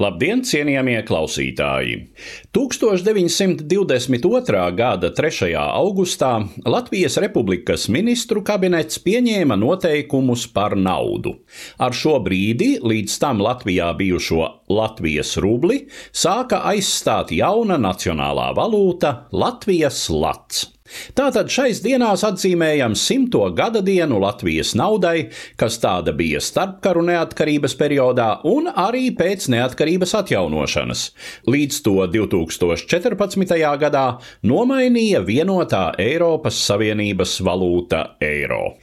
Labdien, cienījamie klausītāji! 1922. gada 3. augustā Latvijas Republikas ministru kabinets pieņēma noteikumus par naudu. Ar šo brīdi līdz tam Latvijā bijušo Latvijas rubli sāka aizstāt jauna nacionālā valūta Latvijas lats. Tātad šais dienās atzīmējam simto gada dienu Latvijas naudai, kas tāda bija starpkaru neatkarības periodā un arī pēc neatkarības atjaunošanas. Līdz to 2014. gadā nomainīja vienotā Eiropas Savienības valūta eiro.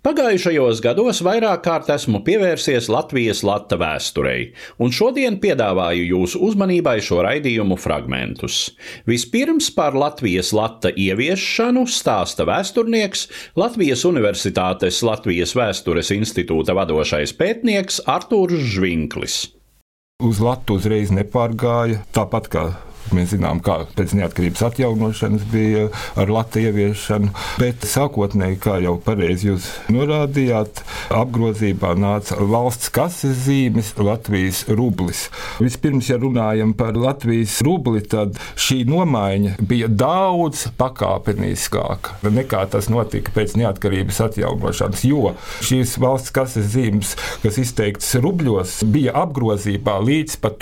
Pagājušajos gados vairāk kārt esmu pievērsies Latvijas lata vēsturei, un šodien piedāvāju jūsu uzmanībai šo raidījumu fragmentus. Vispirms par Latvijas lata ieviešanu stāsta vēsturnieks, Latvijas Universitātes Latvijas Vēstures institūta vadošais pētnieks Artūrs Žvinklis. Uz Latviju uzreiz nepārgāja, tāpat kā Mēs zinām, kā pēc neatkarības atjaunošanas bija ar Latviju ieviešanu, bet sākotnēji, kā jau pareizi jūs norādījāt, apgrozībā nāca valsts kases zīmes, Latvijas rublis. Vispirms, ja runājam par Latvijas rubli, tad šī nomaiņa bija daudz pakāpeniskāka nekā tas notika pēc neatkarības atjaunošanas, jo šīs valsts kases zīmes, kas izteiktas rubļos, bija apgrozībā līdz pat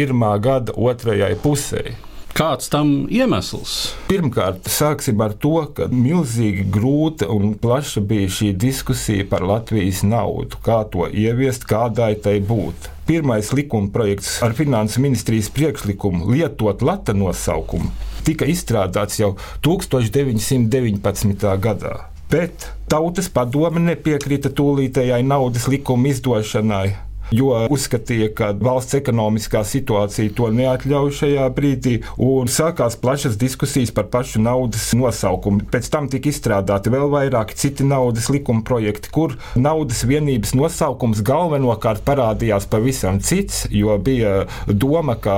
1931. gada otrajai pusē. Kāds tam iemesls? Pirmkārt, sāksim ar to, ka milzīgi grūta un plaša bija šī diskusija par Latvijas naudu, kā to ieviest, kādai tai būt. Pirmais likuma projekts ar finansu ministrijas priekšlikumu lietot lata nosaukumu tika izstrādāts jau 1919. gadā. Bet tautas padome nepiekrita tūlītējai naudas likuma izdošanai jo uzskatīja, ka valsts ekonomiskā situācija to neatļauj šajā brīdī, un sākās plašas diskusijas par pašu naudas nosaukumu. Pēc tam tika izstrādāti vēl vairāki citi naudas likuma projekti, kur naudas vienības nosaukums galvenokārt parādījās pavisam cits, jo bija doma, ka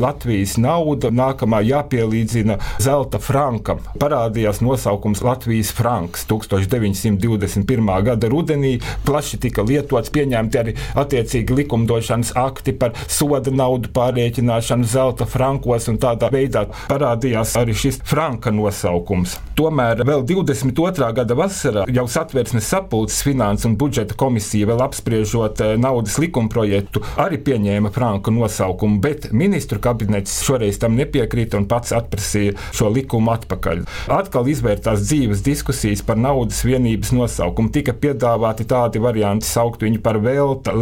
Latvijas nauda nākamā jāpielīdzina zelta frankam. Parādījās nosaukums Latvijas franks 1921. gada rudenī, plaši tika lietots, pieņemti arī attiecīgi attiecīgi likumdošanas akti par soda naudu pārreikināšanu zelta frankos, un tādā veidā parādījās arī šis franka nosaukums. Tomēr vēl 22. gada vasarā jau satversmes sapulces finanses un budžeta komisija vēl apspriežot naudas likumprojektu arī pieņēma franka nosaukumu, bet ministru kabinets šoreiz tam nepiekrita un pats atprasīja šo likumu atpakaļ. Atkal izvērtās dzīves diskusijas par naudas vienības nosaukumu. Tika piedāvāti tādi varianti saukt viņu par velta,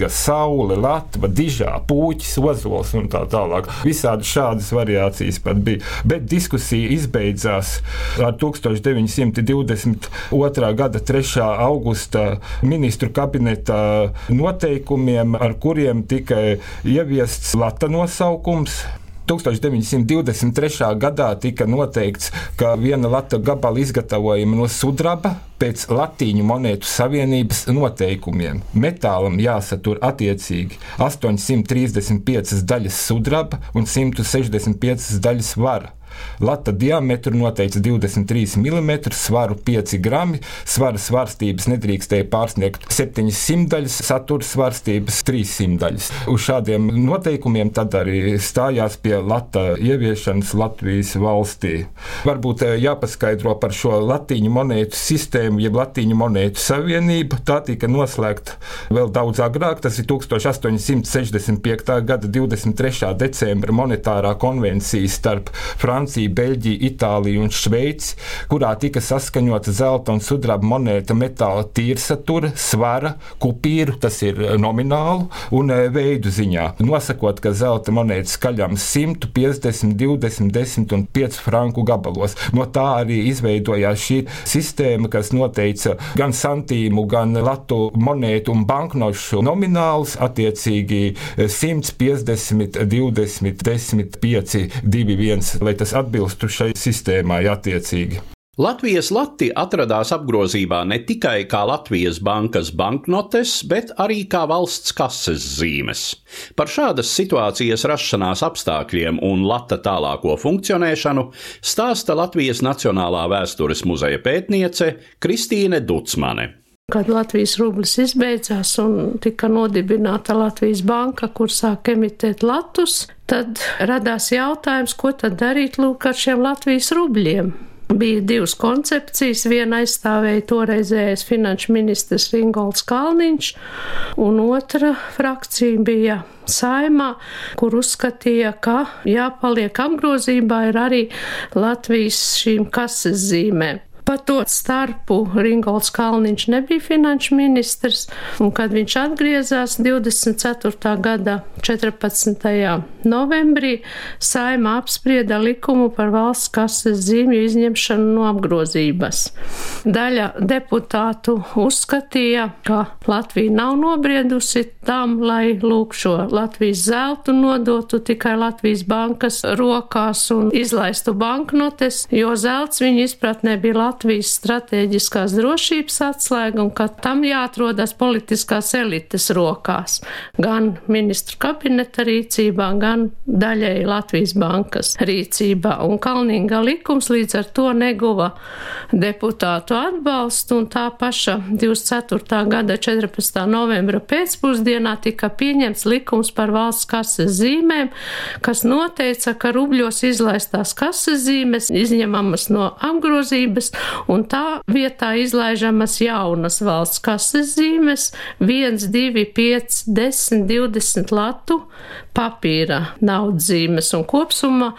līga, saule, latva, dižā, puķis, ozols un tā tālāk. Visādi šādas variācijas pat bija. Bet diskusija izbeidzās ar 1922. gada 3. augusta ministru kabineta noteikumiem, ar kuriem tika ieviests lata nosaukums. 1923. gadā tika noteikts, ka viena lata gabala izgatavojama no sudraba pēc latīņu monētu savienības noteikumiem. Metālam jāsatur attiecīgi 835 daļas sudraba un 165 daļas vara. Lata diametru noteikts 23 mm, svaru 5 gramu, svara svārstības nedrīkstēja pārsniegt 700 daļas, satura svārstības 300 daļas. Uz šādiem noteikumiem tad arī stājās pie lata ieviešanas Latvijas valstī. Varbūt jāpaskaidro par šo latīņu monētu sistēmu, jeb latīņu monētu savienību. Tā tika noslēgta vēl daudz agrāk, tas ir 1865. gada 23. decembra monetārā konvencija starp Franciju. Franciju, Beļģiju, Itāliju un Šveici, kurā tika saskaņota zelta un sudraba monēta metāla tīrsatura, svara, kupīru, tas ir nominālu un veidu ziņā. Nosakot, ka zelta monētas skaļams 100, 50, 20, 10 un 5 franku gabalos. No tā arī izveidojās šī sistēma, kas noteica gan santīmu, gan latu monētu un banknošu nominālus, attiecīgi 100, 50, 20, 10, 5, 2, 1, lai tas atbilstu šai sistēmai attiecīgi. Latvijas lati atradās apgrozībā ne tikai kā Latvijas bankas banknotes, bet arī kā valsts kases zīmes. Par šādas situācijas rašanās apstākļiem un lata tālāko funkcionēšanu stāsta Latvijas Nacionālā vēstures muzeja pētniece Kristīne Ducmane. Kad Latvijas rublis izbeidzās un tika nodibināta Latvijas banka, kur sāk emitēt latus, tad radās jautājums, ko tad darīt lūk ar šiem Latvijas rubļiem bija divas koncepcijas. Viena aizstāvēja toreizējais finanšu ministrs Ringolds Kalniņš, un otra frakcija bija saimā, kur uzskatīja, ka jāpaliek apgrozībā ir arī Latvijas šīm kases zīmēm. Pa to starpu Ringolds Kalniņš nebija finanšu ministrs, un kad viņš atgriezās 24. gada 14. novembrī, saima apsprieda likumu par valsts kases zīmju izņemšanu no apgrozības. Daļa deputātu uzskatīja, ka Latvija nav nobriedusi tam, lai lūk šo Latvijas zeltu nodotu tikai Latvijas bankas rokās un izlaistu banknotes, jo zelts viņa izpratnē bija Latvijas Latvijas stratēģiskās drošības atslēga un ka tam jāatrodas politiskās elites rokās, gan ministru kabineta rīcībā, gan daļēji Latvijas bankas rīcībā. Un Kalnīga likums līdz ar to neguva deputātu atbalstu, un tā paša 24. gada 14. novembra pēcpusdienā tika pieņemts likums par valsts kases zīmēm, kas noteica, ka rubļos izlaistās kases zīmes izņemamas no apgrozības un tā vietā izlaižamas jaunas valsts kases zīmes 1, 2, 5, 10, 20 latu papīra naudas zīmes, un kopsumā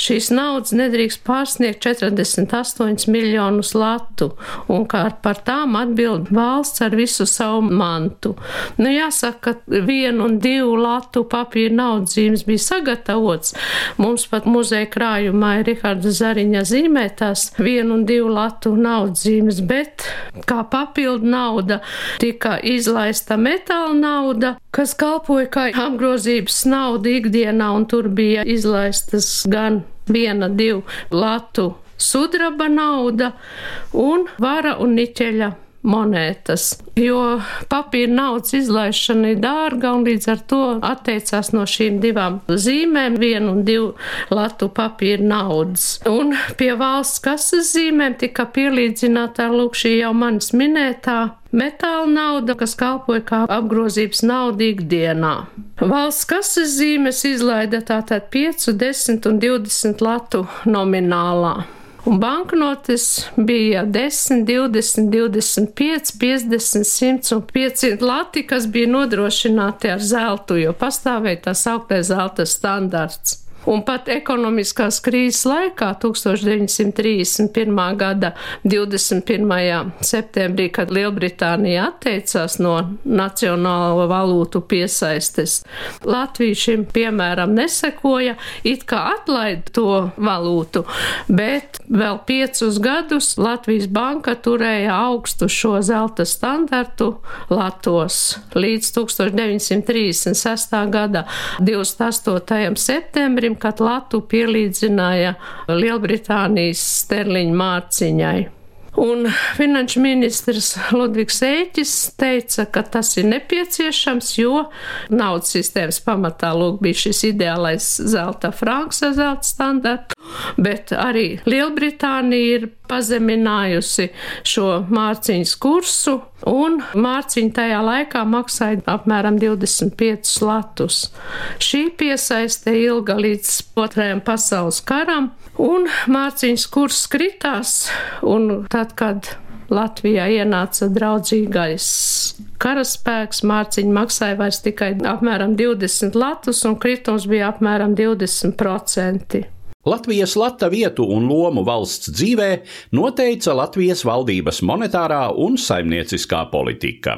šīs naudas nedrīkst pārsniegt 48 miljonus latu, un kā par tām atbild valsts ar visu savu mantu. Nu, jāsaka, ka vienu un divu latu papīra naudas zīmes bija sagatavots. Mums pat muzeja krājumā ir Riharda Zariņa zīmētās vienu un divu latu naudas zīmes, bet kā papildu nauda tika izlaista metāla nauda, kas kalpoja kā apgrozības nauda ikdienā, un tur bija izlaistas gan viena, divu latu sudraba nauda un vara un niķeļa monētas, jo papīra naudas izlaišana ir dārga un līdz ar to atteicās no šīm divām zīmēm, vienu un divu latu papīra naudas. Un pie valsts kases zīmēm tika pielīdzināta lūk šī jau manis minētā metāla nauda, kas kalpoja kā apgrozības nauda ikdienā. Valsts kases zīmes izlaida tātad 5, 10 un 20 latu nominālā. Un banknotes bija 10, 20, 25, 50, 100 un 500 lati, kas bija nodrošināti ar zeltu, jo pastāvēja tā sauktais zelta standarts. Un pat ekonomiskās krīzes laikā, 1931. gada 21. septembrī, kad Lielbritānija atteicās no nacionālo valūtu piesaistes, Latvija šim piemēram nesekoja, it kā atlaid to valūtu, bet vēl piecus gadus Latvijas banka turēja augstu šo zelta standartu Latos līdz 1936. gada 28. septembrim kad Latu pielīdzināja Lielbritānijas sterliņa mārciņai. Un finanšu ministrs Ludvigs Ēķis teica, ka tas ir nepieciešams, jo naudas sistēmas pamatā lūk bija šis ideālais zelta franks ar zelta standartu, bet arī Lielbritānija ir pazeminājusi šo mārciņas kursu, un mārciņa tajā laikā maksāja apmēram 25 latus. Šī piesaiste ilga līdz otrajam pasaules karam, un mārciņas kurs kritās, un tad, kad Latvijā ienāca draudzīgais karaspēks, mārciņa maksāja vairs tikai apmēram 20 latus, un kritums bija apmēram 20%. Latvijas lata vietu un lomu valsts dzīvē noteica Latvijas valdības monetārā un saimnieciskā politika.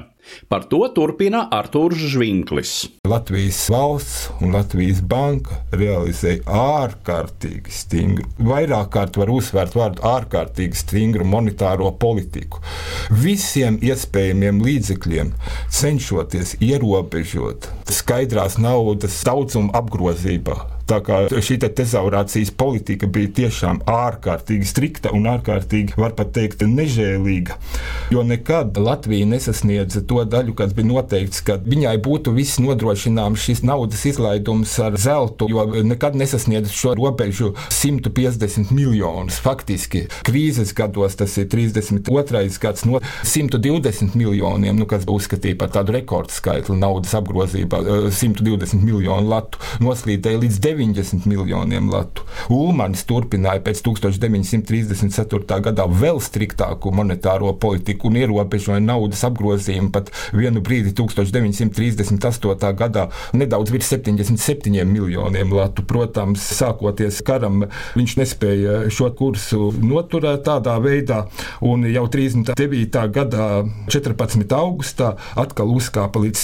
Par to turpina Artūrs Žvinklis. Latvijas valsts un Latvijas banka realizēja ārkārtīgi stingru, vairāk kārt var uzsvērt vārdu ārkārtīgi stingru monetāro politiku. Visiem iespējamiem līdzekļiem cenšoties ierobežot skaidrās naudas daudzumu apgrozībā Tā kā šī te tezaurācijas politika bija tiešām ārkārtīgi strikta un ārkārtīgi, var pat teikt, nežēlīga. Jo nekad Latvija nesasniedza to daļu, kas bija noteikts, ka viņai būtu viss nodrošināms šis naudas izlaidums ar zeltu, jo nekad nesasniedz šo robežu 150 miljonus. Faktiski krīzes gados tas ir 32. gads no 120 miljoniem, nu, kas uzskatīja par tādu rekordskaitli naudas apgrozībā, 120 miljonu latu noslīdēja līdz 9. 90 miljoniem latu. Ulmanis turpināja pēc 1934. gadā vēl striktāku monetāro politiku un ierobežoja naudas apgrozījumu pat vienu brīdi 1938. gadā nedaudz virs 77 miljoniem latu. Protams, sākoties karam, viņš nespēja šo kursu noturēt tādā veidā, un jau 39. gadā 14. augustā atkal uzkāpa līdz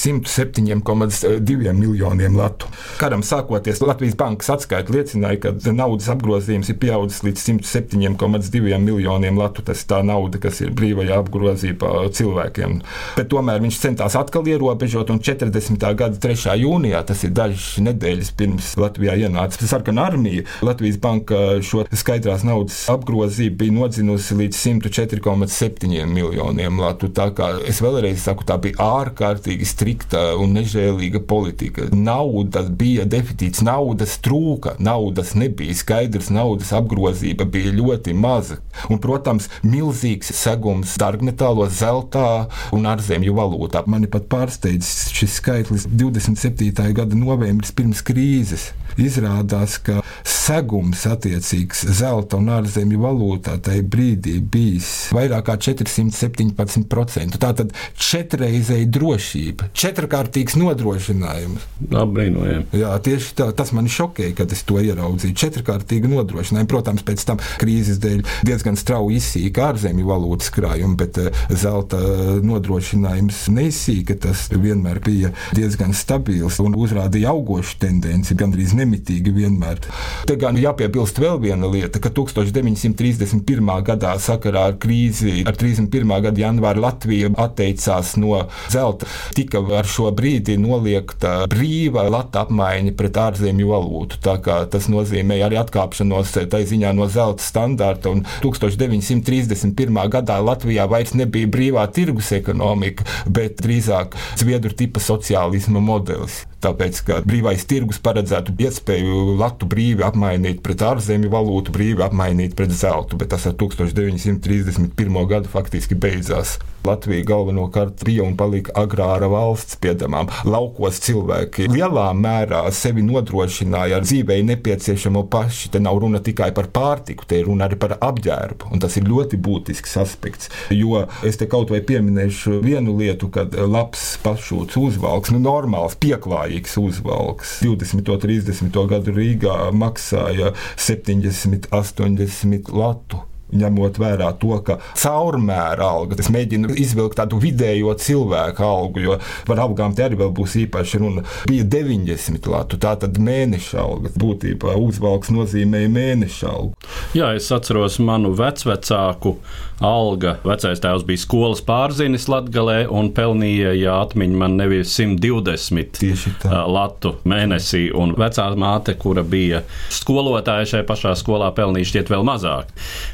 107,2 miljoniem latu. Karam sākoties Latvijas bankas atskaita liecināja, ka naudas apgrozījums ir pieaudzis līdz 107,2 miljoniem latu. Tas ir tā nauda, kas ir brīvajā apgrozībā cilvēkiem. Bet tomēr viņš centās atkal ierobežot, un 40. gada 3. jūnijā, tas ir dažas nedēļas pirms Latvijā ienāca sarkanā armija, Latvijas banka šo skaidrās naudas apgrozību bija nodzinusi līdz 104,7 miljoniem latu. Tā kā es vēlreiz saku, tā bija ārkārtīgi strikta un nežēlīga politika. Nauda bija deficīts, naudas trūka, naudas nebija skaidrs, naudas apgrozība bija ļoti maza. Un, protams, milzīgs segums dārgmetālos, zeltā un ārzemju valūtā. Mani pat pārsteidz šis skaitlis 27. gada novembris pirms krīzes. Izrādās, ka segums attiecīgs zelta un ārzemju valūtā tajā brīdī bijis vairāk kā 417%. Tātad četrreizēji drošība, četrkārtīgs nodrošinājums. Apbrīnojami. Jā, tieši tā, tas man šokēja, kad es to ieraudzīju. Četrkārtīgi nodrošinājumi. Protams, pēc tam krīzes dēļ diezgan strauji izsīka ārzemju valūtas krājumi, bet eh, zelta nodrošinājums neizsīka. Tas vienmēr bija diezgan stabils un uzrādīja augošu tendenci, gandrīz nemitīgi vienmēr. Te gan jāpiebilst vēl viena lieta, ka 1931. gadā sakarā ar krīzi, ar 31. gada janvāru Latvija atteicās no zelta. Tika ar šo brīdi noliegta brīva lata apmaiņa pret ārzemju valūtu. Tas nozīmē arī atkāpšanos tā ziņā no zelta standarta. 1931. gadā Latvijā vairs nebija brīvā tirgus ekonomika, bet drīzāk zviedru tipa sociālisma modelis. Tāpēc, ka brīvais tirgus paredzētu iespēju latu brīvi apmainīt pret ārzemju valūtu, brīvi apmainīt pret zeltu, bet tas ar 1931. gadu faktiski beidzās. Latvija galvenokārt bija un palika agrāra valsts piedamām. Laukos cilvēki lielā mērā sevi nodrošināja ar dzīvei nepieciešamo paši. Te nav runa tikai par pārtiku, te ir runa arī par apģērbu. Un tas ir ļoti būtisks aspekts. Jo es te kaut vai pieminēšu vienu lietu, kad labs pašūts uzvalks, nu normāls, pieklājīgs uzvalks 20. un 30. Gadu Rīgā maksāja 70, 80 latu ņemot vērā to, ka caurmēra alga, es mēģinu izvilkt tādu vidējo cilvēku algu, jo par algām te arī būs īpaši runa, bija 90 latu. Tā tad mēneša alga būtībā uzvalks nozīmēja mēneša algu. Jā, es atceros manu vecvecāku alga. Vecais tēvs bija skolas pārzinis Latvijā un pelnīja, ja atmiņa man nevis 120 latu mēnesī, un vecā māte, kura bija skolotāja šajā pašā skolā, pelnīja šķiet vēl mazāk.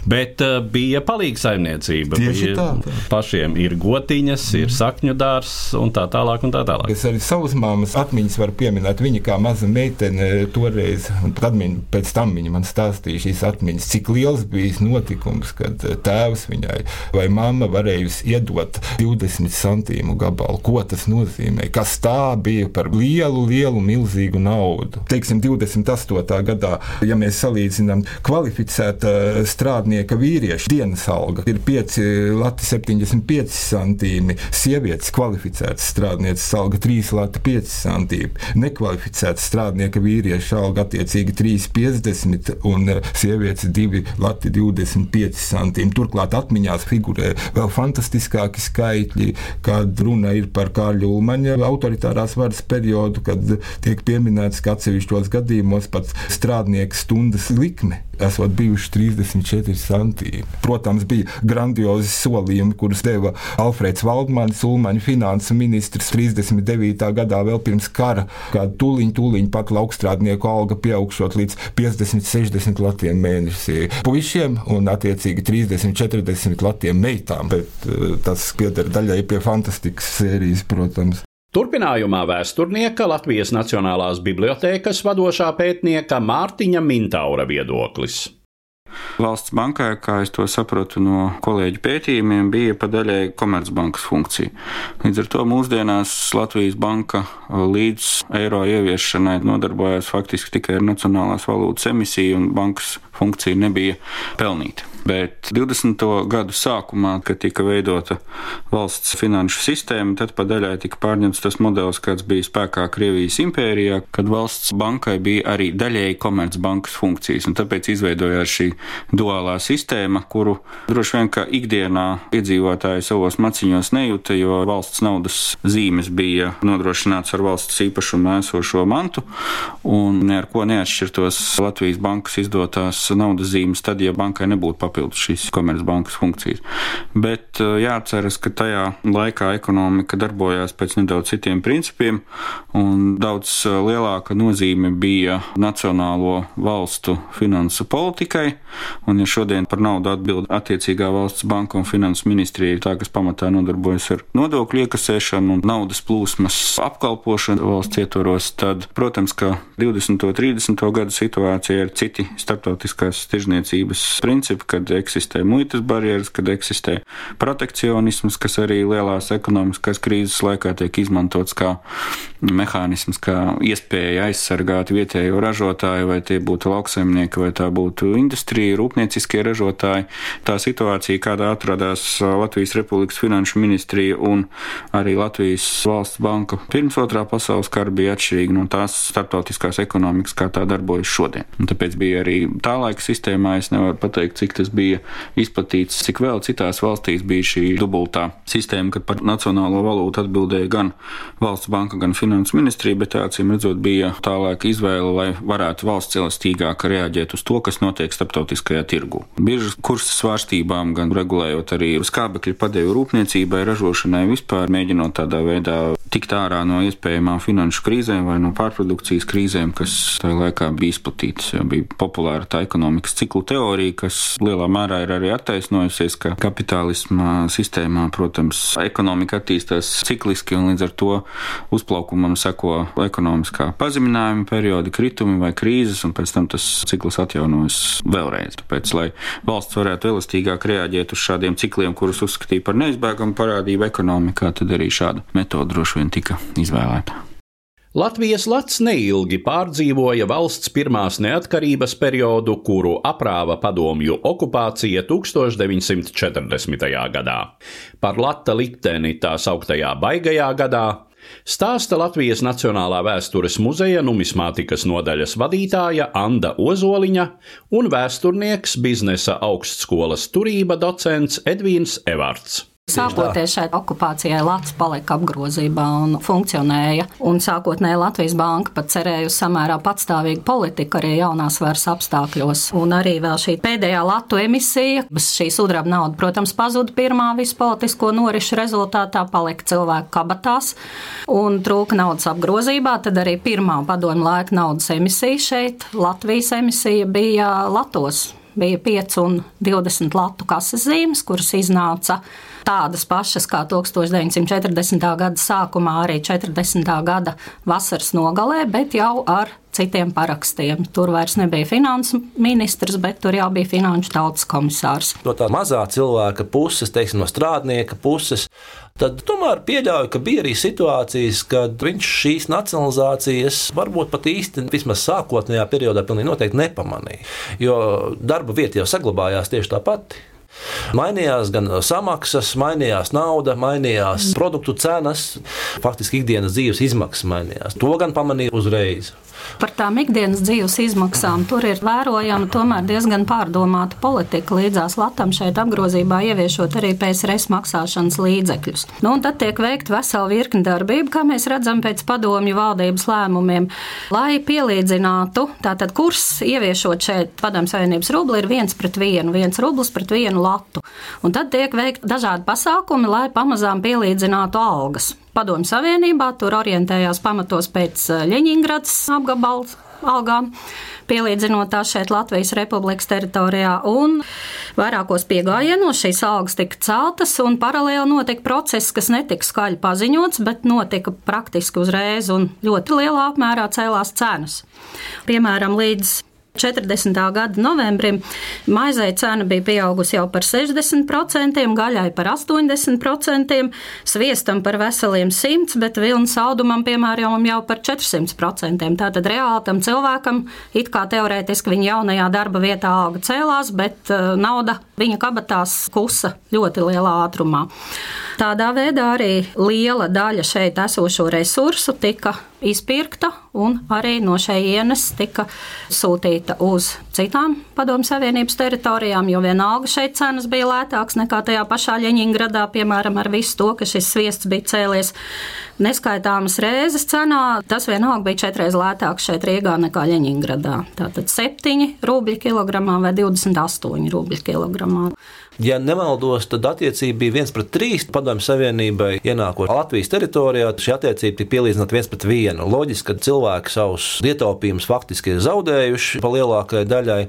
Bet uh, bija palīga saimniecība. Tieši tā, tā. Pašiem ir gotiņas, ir sakņu dārzs un tā tālāk. Un tā tālāk. Es arī savas māmas atmiņas varu pieminēt. Viņa kā maza meitene toreiz, un atmiņ, pēc tam viņa man stāstīja šīs atmiņas, cik liels bija notikums, kad tēvs viņai vai mamma varējusi iedot 20 centīmu gabalu. Ko tas nozīmē? Kas tā bija par lielu, lielu, milzīgu naudu? Teiksim, 28. gadā, ja mēs salīdzinām kvalificēta strādnieka vīrieša dienas alga ir 5 lati 75 centīmi, sievietes kvalificētas strādnieces alga 3 lati 5 centīmi, nekvalificētas strādnieka vīrieša alga attiecīgi 3,50 un sievietes 2 lati 25 centīmi. Turklāt atmiņās figurē. Vēl fantastiskāki skaitļi, kad runa ir par Kārļa Ulmaņa autoritārās varas periodu, kad tiek pieminēts, ka atsevišķos gadījumos pat strādnieka stundas likme esot bijuši 34 centīmi. Protams, bija grandiozi solījumi, kurus deva Alfrēds Valdmanis, Ulmaņa finanses ministrs 39. gadā vēl pirms kara, kad tūliņ, tūliņ pat laukstrādnieku alga pieaugšot līdz 50, 60 latiem mēnesī puišiem un attiecīgi 30, 40 latiem meitām, bet eh, tas pieder daļai pie fantastikas sērijas, protams. Turpinājumā vēsturnieka Latvijas Nacionālās bibliotēkas vadošā pētnieka Mārtiņa Mintaura viedoklis. Valsts bankai, kā es to saprotu no kolēģu pētījumiem, bija pa daļai komercbankas funkcija. Līdz ar to mūsdienās Latvijas banka līdz eiro ieviešanai nodarbojās faktiski tikai ar nacionālās valūtas emisiju, un bankas funkcija nebija pelnīta. Bet 20. gadu sākumā, kad tika veidota valsts finanšu sistēma, tad pa daļai tika pārņemts tas modelis, kāds bija spēkā Krievijas impērijā, kad valsts bankai bija arī daļēji komercbankas funkcijas. Tāpēc izveidojās šī duālā sistēma, kuru droši vien kā ikdienā iedzīvotāji savos maciņos nejūta, jo valsts naudas zīmes bija nodrošināts ar valsts īpašumu esošo mantu un ne ar ko neatšķirtos Latvijas bankas izdotās naudas zīmes, tad, ja bankai nebūtu papildus šīs komercbankas funkcijas. Bet eh, jāatceras, ka tajā laikā ekonomika darbojās pēc nedaudz citiem principiem, un daudz eh, lielāka nozīme bija nacionālo valstu finansu politikai. Un, ja šodien par naudu atbild attiecīgā valsts banka un finanses ministrija, tā kas pamatā nodarbojas ar nodokļu iekasēšanu un naudas plūsmas apkalpošanu valsts ietvaros, tad, protams, ka 20. un 30. gadu situācija ir citi starptautiskās tirzniecības principi, kad eksistē muitas barjeras, kad eksistē protekcionisms, kas arī lielās ekonomiskās krīzes laikā tiek izmantots kā mehānisms, kā iespēja aizsargāt vietējo ražotāju, vai tie būtu lauksaimnieki, vai tā būtu industrija, rūpnieciskie ražotāji. Tā situācija, kādā atradās Latvijas Republikas Finanšu ministrija un arī Latvijas valsts banka pirms otrā pasaules kara, bija atšķirīga no tās starptautiskās ekonomikas, kā tā darbojas šodien. Un tāpēc bija arī tā laika sistēmā, es nevaru pateikt, cik tas bija izplatīts, cik vēl citās valstīs bija šī dubultā sistēma, kad par nacionālo valūtu atbildēja gan valsts banka, gan finanses ministrija, bet acīm redzot bija tālāk izvēle, lai varētu valsts elastīgāk reaģēt uz to, kas notiek starptautiskajā tirgu. Biržas kursa svārstībām, gan regulējot arī skābekļa padevu rūpniecībai, ražošanai vispār, mēģinot tādā veidā tikt ārā no iespējamām finanšu krīzēm vai no pārprodukcijas krīzēm, kas tajā laikā bija izplatītas. Jo bija populāra tā ekonomikas ciklu teorija, kas lielā mērā ir arī attaisnojusies, ka kapitālisma sistēmā, protams, ekonomika attīstās cikliski un līdz ar to uzplaukumam seko ekonomiskā pazeminājuma periodi, kritumi vai krīzes, un pēc tam tas cikls atjaunojas vēlreiz. Tāpēc, lai valsts varētu elastīgāk reaģēt uz šādiem cikliem, kurus uzskatīja par neizbēgamu parādību ekonomikā, tad arī šāda metode droši vien tika izvēlēta. Latvijas lats neilgi pārdzīvoja valsts pirmās neatkarības periodu, kuru aprāva padomju okupācija 1940. gadā. Par lata likteni tā sauktajā baigajā gadā stāsta Latvijas Nacionālā vēstures muzeja numismātikas nodaļas vadītāja Anna Ozoliņa un vēsturnieks biznesa augstskolas turība docents Edvīns Evarts. Sākoties šai okupācijai, Latvijas palika apgrozībā un funkcionēja. Un sākotnēji Latvijas banka pat cerēja uz samērā patstāvīgu politiku arī jaunās varas apstākļos. Un arī vēl šī pēdējā latu emisija, šī sudraba nauda, protams, pazuda pirmā visu politisko norišu rezultātā, palika cilvēku kabatās un trūka naudas apgrozībā. Tad arī pirmā padomju laika naudas emisija šeit, Latvijas emisija bija Latos. Bija 5 un 20 latu kases zīmes, kuras iznāca tādas pašas kā 1940. gada sākumā, arī 40. gada vasaras nogalē, bet jau ar citiem parakstiem. Tur vairs nebija finanses ministrs, bet tur jau bija finanšu tautas komisārs. No tā mazā cilvēka puses, teiksim, no strādnieka puses, tad tomēr pieļauju, ka bija arī situācijas, kad viņš šīs nacionalizācijas varbūt pat īsti, vismaz sākotnējā periodā, pilnīgi noteikti nepamanīja. Jo darba vieta jau saglabājās tieši tāpat. Mainījās gan samaksas, mainījās nauda, mainījās produktu cenas, faktiski ikdienas dzīves izmaksas mainījās. To gan pamanīja uzreiz. Par tām ikdienas dzīves izmaksām tur ir vērojama tomēr diezgan pārdomāta politika. Līdzās Latvijam šeit apgrozībā ieviešot arī PSRS maksāšanas līdzekļus. Nu, tad tiek veikta vesela virkni darbību, kā mēs redzam pēc padomju valdības lēmumiem, lai pielīdzinātu, tātad kurs ieviešot šeit padomju savienības rubli ir viens pret vienu, viens rublis pret vienu latu. Un tad tiek veikti dažādi pasākumi, lai pamazām pielīdzinātu algas. Padomju Savienībā tur orientējās pamatos pēc Ļeņingradas apgabala algām, pielīdzinot tās šeit Latvijas Republikas teritorijā. Un vairākos piegājienos šīs algas tika celtas, un paralēli notika process, kas netika skaļi paziņots, bet notika praktiski uzreiz un ļoti lielā apmērā cēlās cenas. Piemēram, līdz 40. gada novembrim maizei cena bija pieaugusi jau par 60%, gaļai par 80%, sviestam par veseliem 100%, bet vilnas audumam, piemēram, jau par 400%. Tātad reāli tam cilvēkam, it kā teorētiski viņa jaunajā darba vietā alga cēlās, bet uh, nauda viņa kabatās kusa ļoti lielā ātrumā. Tādā veidā arī liela daļa šeit esošo resursu tika izpirkta un arī no šejienes tika sūtīta uz citām Padomu Savienības teritorijām, jo vienalga šeit cenas bija lētākas nekā tajā pašā Ļeņingradā, piemēram, ar visu to, ka šis sviests bija cēlies neskaitāmas reizes cenā. Tas vienalga bija četreiz lētāks šeit Rīgā nekā Ļeņingradā. Tātad 7 rubļi kilogramā vai 28 rubļi kilogramā. Ja nemaldos, tad attiecība bija 1 pret 3 padomju savienībai ienākot Latvijas teritorijā. Šī attiecība tika pielīdzināta 1 pret 1. Loģiski, ka cilvēki savus ietaupījumus faktiski ir zaudējuši pa lielākajai daļai.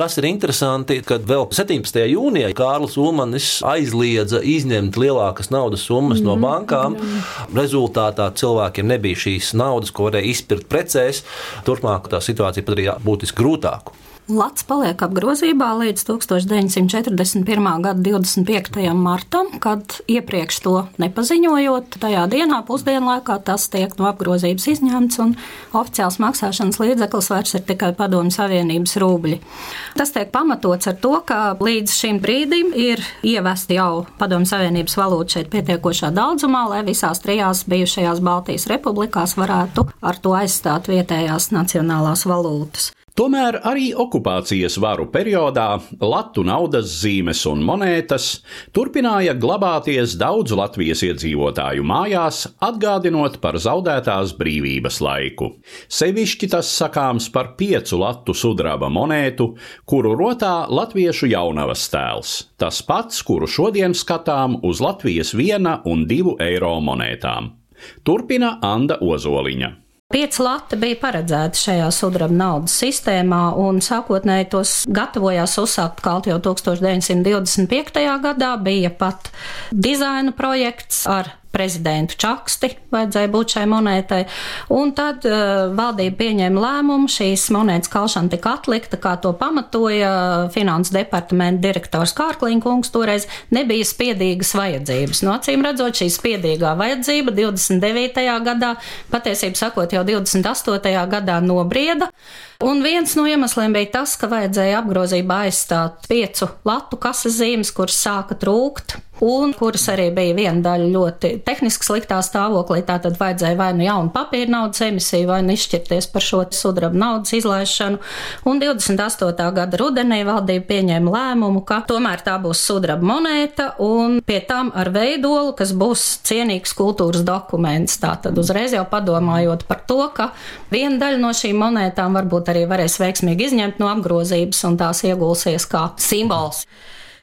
Kas ir interesanti, kad vēl 17. jūnijā Kārlis Umanis aizliedza izņemt lielākas naudas summas mm, no bankām. Jā. Rezultātā cilvēkiem nebija šīs naudas, ko varēja izpirkt precēs. Turpmāk tā situācija padarīja būtiski grūtāku. Lats paliek apgrozībā līdz 1941. gada 25. martam, kad iepriekš to nepaziņojot, tajā dienā pusdienlaikā tas tiek no apgrozības izņemts un oficiāls maksāšanas līdzeklis vairs ir tikai Padomju Savienības rubļi. Tas tiek pamatots ar to, ka līdz šim brīdim ir ievesti jau Padomju Savienības valūta šeit pietiekošā daudzumā, lai visās trijās bijušajās Baltijas republikās varētu ar to aizstāt vietējās nacionālās valūtas. Tomēr arī okupācijas varu periodā latu naudas zīmes un monētas turpināja glabāties daudzu Latvijas iedzīvotāju mājās, atgādinot par zaudētās brīvības laiku. Sevišķi tas sakāms par piecu latu sudraba monētu, kuru rotā latviešu jaunavas tēls, tas pats, kuru šodien skatām uz Latvijas viena un divu eiro monētām. Turpina Anda Ozoliņa. Pieci lati bija paredzēti šajā sudraba naudas sistēmā, un sākotnēji tos gatavojās uzsākt kalt jau 1925. gadā. Bija pat dizaina projekts ar prezidentu čaksti vajadzēja būt šai monētai. Un tad uh, valdība pieņēma lēmumu, šīs monētas kalšana tika atlikta, kā to pamatoja finanses departamenta direktors Kārklinkungs. Toreiz nebija spiedīgas vajadzības. No acīm redzot, šī spiedīgā vajadzība 29. gadā, patiesībā sakot, jau 28. gadā nobrieda. Un viens no iemesliem bija tas, ka vajadzēja apgrozībā aizstāt piecu latu kases zīmes, kuras sāka trūkt un kuras arī bija viena daļa ļoti tehniski sliktā stāvoklī. Tātad vajadzēja vai nu jaunu papīra naudas emisiju, vai nu izšķirties par šo sudraba naudas izlaišanu. Un 28. gada rudenī valdība pieņēma lēmumu, ka tomēr tā būs sudraba monēta un pie tam ar veidolu, kas būs cienīgs kultūras dokuments. Tātad uzreiz jau padomājot par to, ka viena daļa no šīm monētām varbūt arī varēs veiksmīgi izņemt no apgrozības un tās iegulsies kā simbols.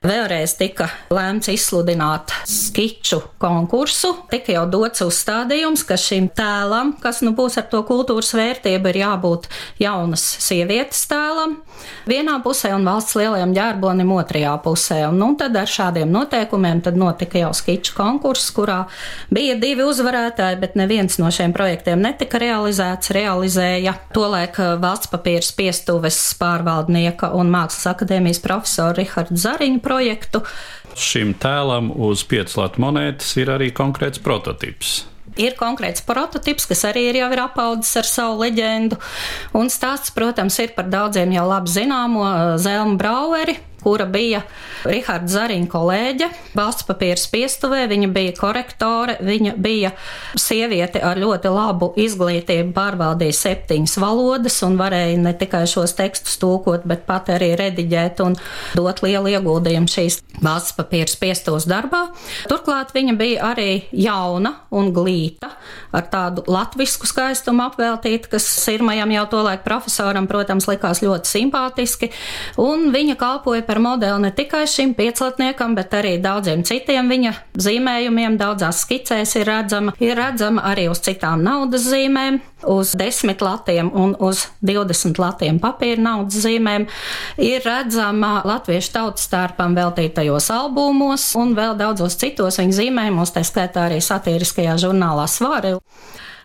Vēlreiz tika lēmts izsludināt skiču konkursu. Tika jau dots uzstādījums, ka šim tēlam, kas nu būs ar to kultūras vērtību, ir jābūt jaunas sievietes tēlam vienā pusē un valsts lielajam ģērbonim otrajā pusē. Un, nu, tad ar šādiem noteikumiem notika jau skiču konkurss, kurā bija divi uzvarētāji, bet neviens no šiem projektiem netika realizēts. Realizēja tolaik valsts papīra spiestuves pārvaldnieka un Mākslas akadēmijas profesora Riharda Zariņa projektu. Šim tēlam uz pieclāta monētas ir arī konkrēts prototyps. Ir konkrēts prototyps, kas arī ir jau ir apaudzis ar savu leģendu. Un stāsts, protams, ir par daudziem jau labi zināmo Zelmu Braueri, kura bija Riharda Zariņa kolēģe valsts papīra spiestuvē. Viņa bija korektore, viņa bija sieviete ar ļoti labu izglītību, pārvaldīja septiņas valodas un varēja ne tikai šos tekstus tūkot, bet pat arī rediģēt un dot lielu ieguldījumu šīs valsts papīra spiestos darbā. Turklāt viņa bija arī jauna un glīta, ar tādu latvisku skaistumu apveltīta, kas sirmajam jau tolaik profesoram, protams, likās ļoti simpātiski, un viņa kalpoja par par modeli ne tikai šim pieclatniekam, bet arī daudziem citiem viņa zīmējumiem. Daudzās skicēs ir redzama, ir redzama arī uz citām naudas zīmēm, uz desmit latiem un uz 20 latiem papīra naudas zīmēm. Ir redzama latviešu tautas starpam veltītajos albumos un vēl daudzos citos viņa zīmējumos, tā skaitā arī satiriskajā žurnālā Svāri.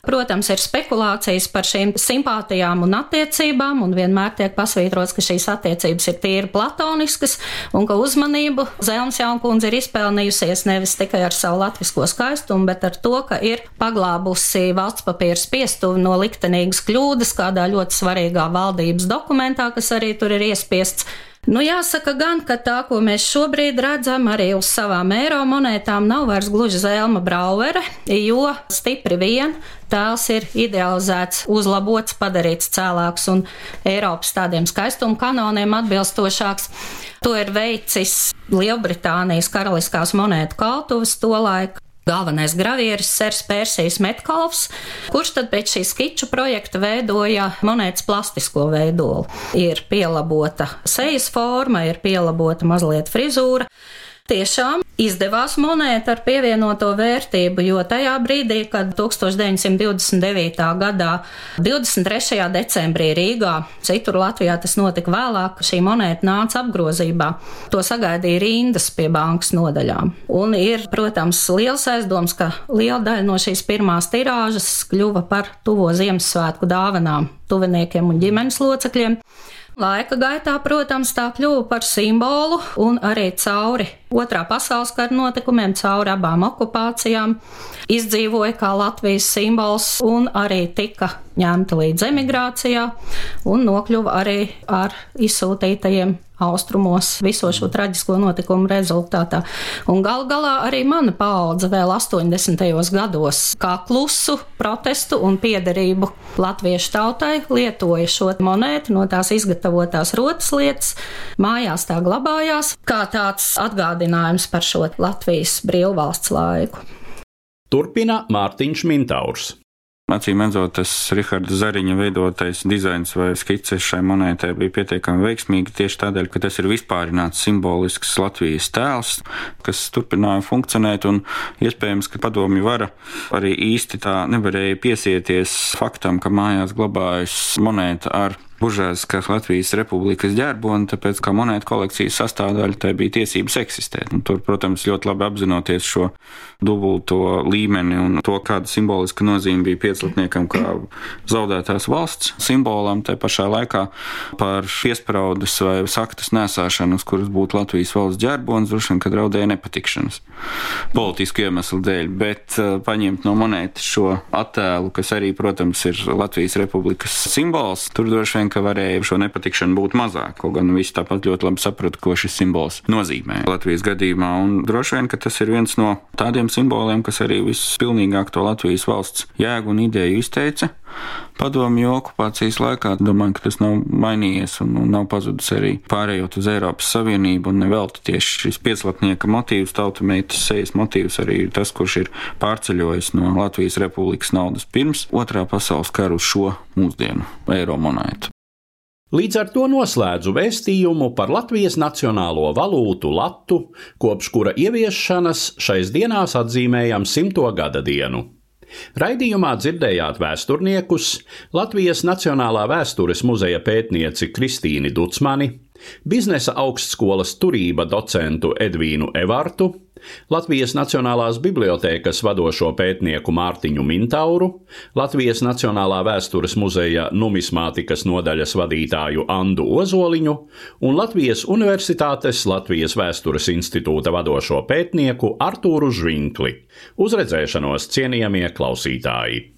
Protams, ir spekulācijas par šīm simpātijām un attiecībām, un vienmēr tiek pasvītrots, ka šīs attiecības ir tīri platoniskas, un ka uzmanību Zelns Jaunkundze ir izpelnījusies nevis tikai ar savu latvisko skaistumu, bet ar to, ka ir paglābusi valsts papīra spiestuvi no liktenīgas kļūdas kādā ļoti svarīgā valdības dokumentā, kas arī tur ir iespiests Nu, jāsaka gan, ka tā, ko mēs šobrīd redzam arī uz savām eiro monētām, nav vairs gluži Zelma Brauere, jo stipri vien tēls ir idealizēts, uzlabots, padarīts cēlāks un Eiropas tādiem skaistuma kanoniem atbilstošāks. To ir veicis Lielbritānijas karaliskās monētu kaltuves tolaik, galvenais gravieris Sers Persijas Metkalvs, kurš tad pēc šī skiču projekta veidoja monētas plastisko veidolu. Ir pielabota sejas forma, ir pielabota mazliet frizūra. Tiešām izdevās monēta ar pievienoto vērtību, jo tajā brīdī, kad 1929. gadā 23. decembrī Rīgā, citur Latvijā tas notika vēlāk, šī monēta nāca apgrozībā. To sagaidīja rindas pie bankas nodaļām. Un ir, protams, liels aizdoms, ka liela daļa no šīs pirmās tirāžas kļuva par tuvo Ziemassvētku dāvanām tuviniekiem un ģimenes locekļiem. Laika gaitā, protams, tā kļuva par simbolu un arī cauri otrā pasaules kara notikumiem, cauri abām okupācijām, izdzīvoja kā Latvijas simbols un arī tika ņemta līdz emigrācijā un nokļuva arī ar izsūtītajiem austrumos viso šo traģisko notikumu rezultātā. Un gal galā arī mana paudze vēl 80. gados kā klusu protestu un piederību latviešu tautai lietoja šo monētu no tās izgatavotās rotas lietas, mājās tā glabājās, kā tāds atgādinājums par šo Latvijas brīvvalsts laiku. Turpina Mārtiņš Mintaurs. Acīm redzot, tas Raharda Zariņa veidotais dizains vai skices šai monētai bija pietiekami veiksmīgi tieši tādēļ, ka tas ir vispārināts simbolisks Latvijas tēls, kas turpināja funkcionēt, un iespējams, ka padomju vara arī īsti tā nevarēja piesieties faktam, ka mājās glabājas monēta ar Buržāzijas Latvijas Republikas ģerboni, tāpēc kā monētu kolekcijas sastāvdaļa tai bija tiesības eksistēt. Un tur, protams, ļoti labi apzinoties šo dubulto līmeni un to, kāda simboliska nozīme bija pieclatniekam kā zaudētās valsts simbolam, tai pašā laikā par piespraudas vai saktas nesāšanu, uz kuras būtu Latvijas valsts ģerbonis, droši vien, kad draudēja nepatikšanas politisku iemeslu dēļ, bet uh, paņemt no monētas šo attēlu, kas arī, protams, ir Latvijas Republikas simbols, tur droši vien vien, ka varēja šo nepatikšanu būt mazāk. Kaut gan visi tāpat ļoti labi saprata, ko šis simbols nozīmē Latvijas gadījumā. Un droši vien, ka tas ir viens no tādiem simboliem, kas arī vispilnīgāk to Latvijas valsts jēgu un ideju izteica. Padomju okupācijas laikā domāju, ka tas nav mainījies un, un nav pazudis arī pārējot uz Eiropas Savienību. Nevelti tieši šis pieclatnieka motīvs, tautameitas sejas motīvs arī ir tas, kurš ir pārceļojis no Latvijas Republikas naudas pirms otrā pasaules kara uz šo mūsdienu eiro monētu. Līdz ar to noslēdzu vēstījumu par Latvijas nacionālo valūtu latu, kopš kura ieviešanas šais dienās atzīmējam simto gada dienu. Raidījumā dzirdējāt vēsturniekus Latvijas Nacionālā vēstures muzeja pētnieci Kristīni Ducmani, biznesa augstskolas turība docentu Edvīnu Evartu, Latvijas Nacionālās bibliotēkas vadošo pētnieku Mārtiņu Mintauru, Latvijas Nacionālā vēstures muzeja numismātikas nodaļas vadītāju Andu Ozoliņu un Latvijas Universitātes Latvijas Vēstures institūta vadošo pētnieku Artūru Žvinkli. Uz redzēšanos, cienījamie klausītāji!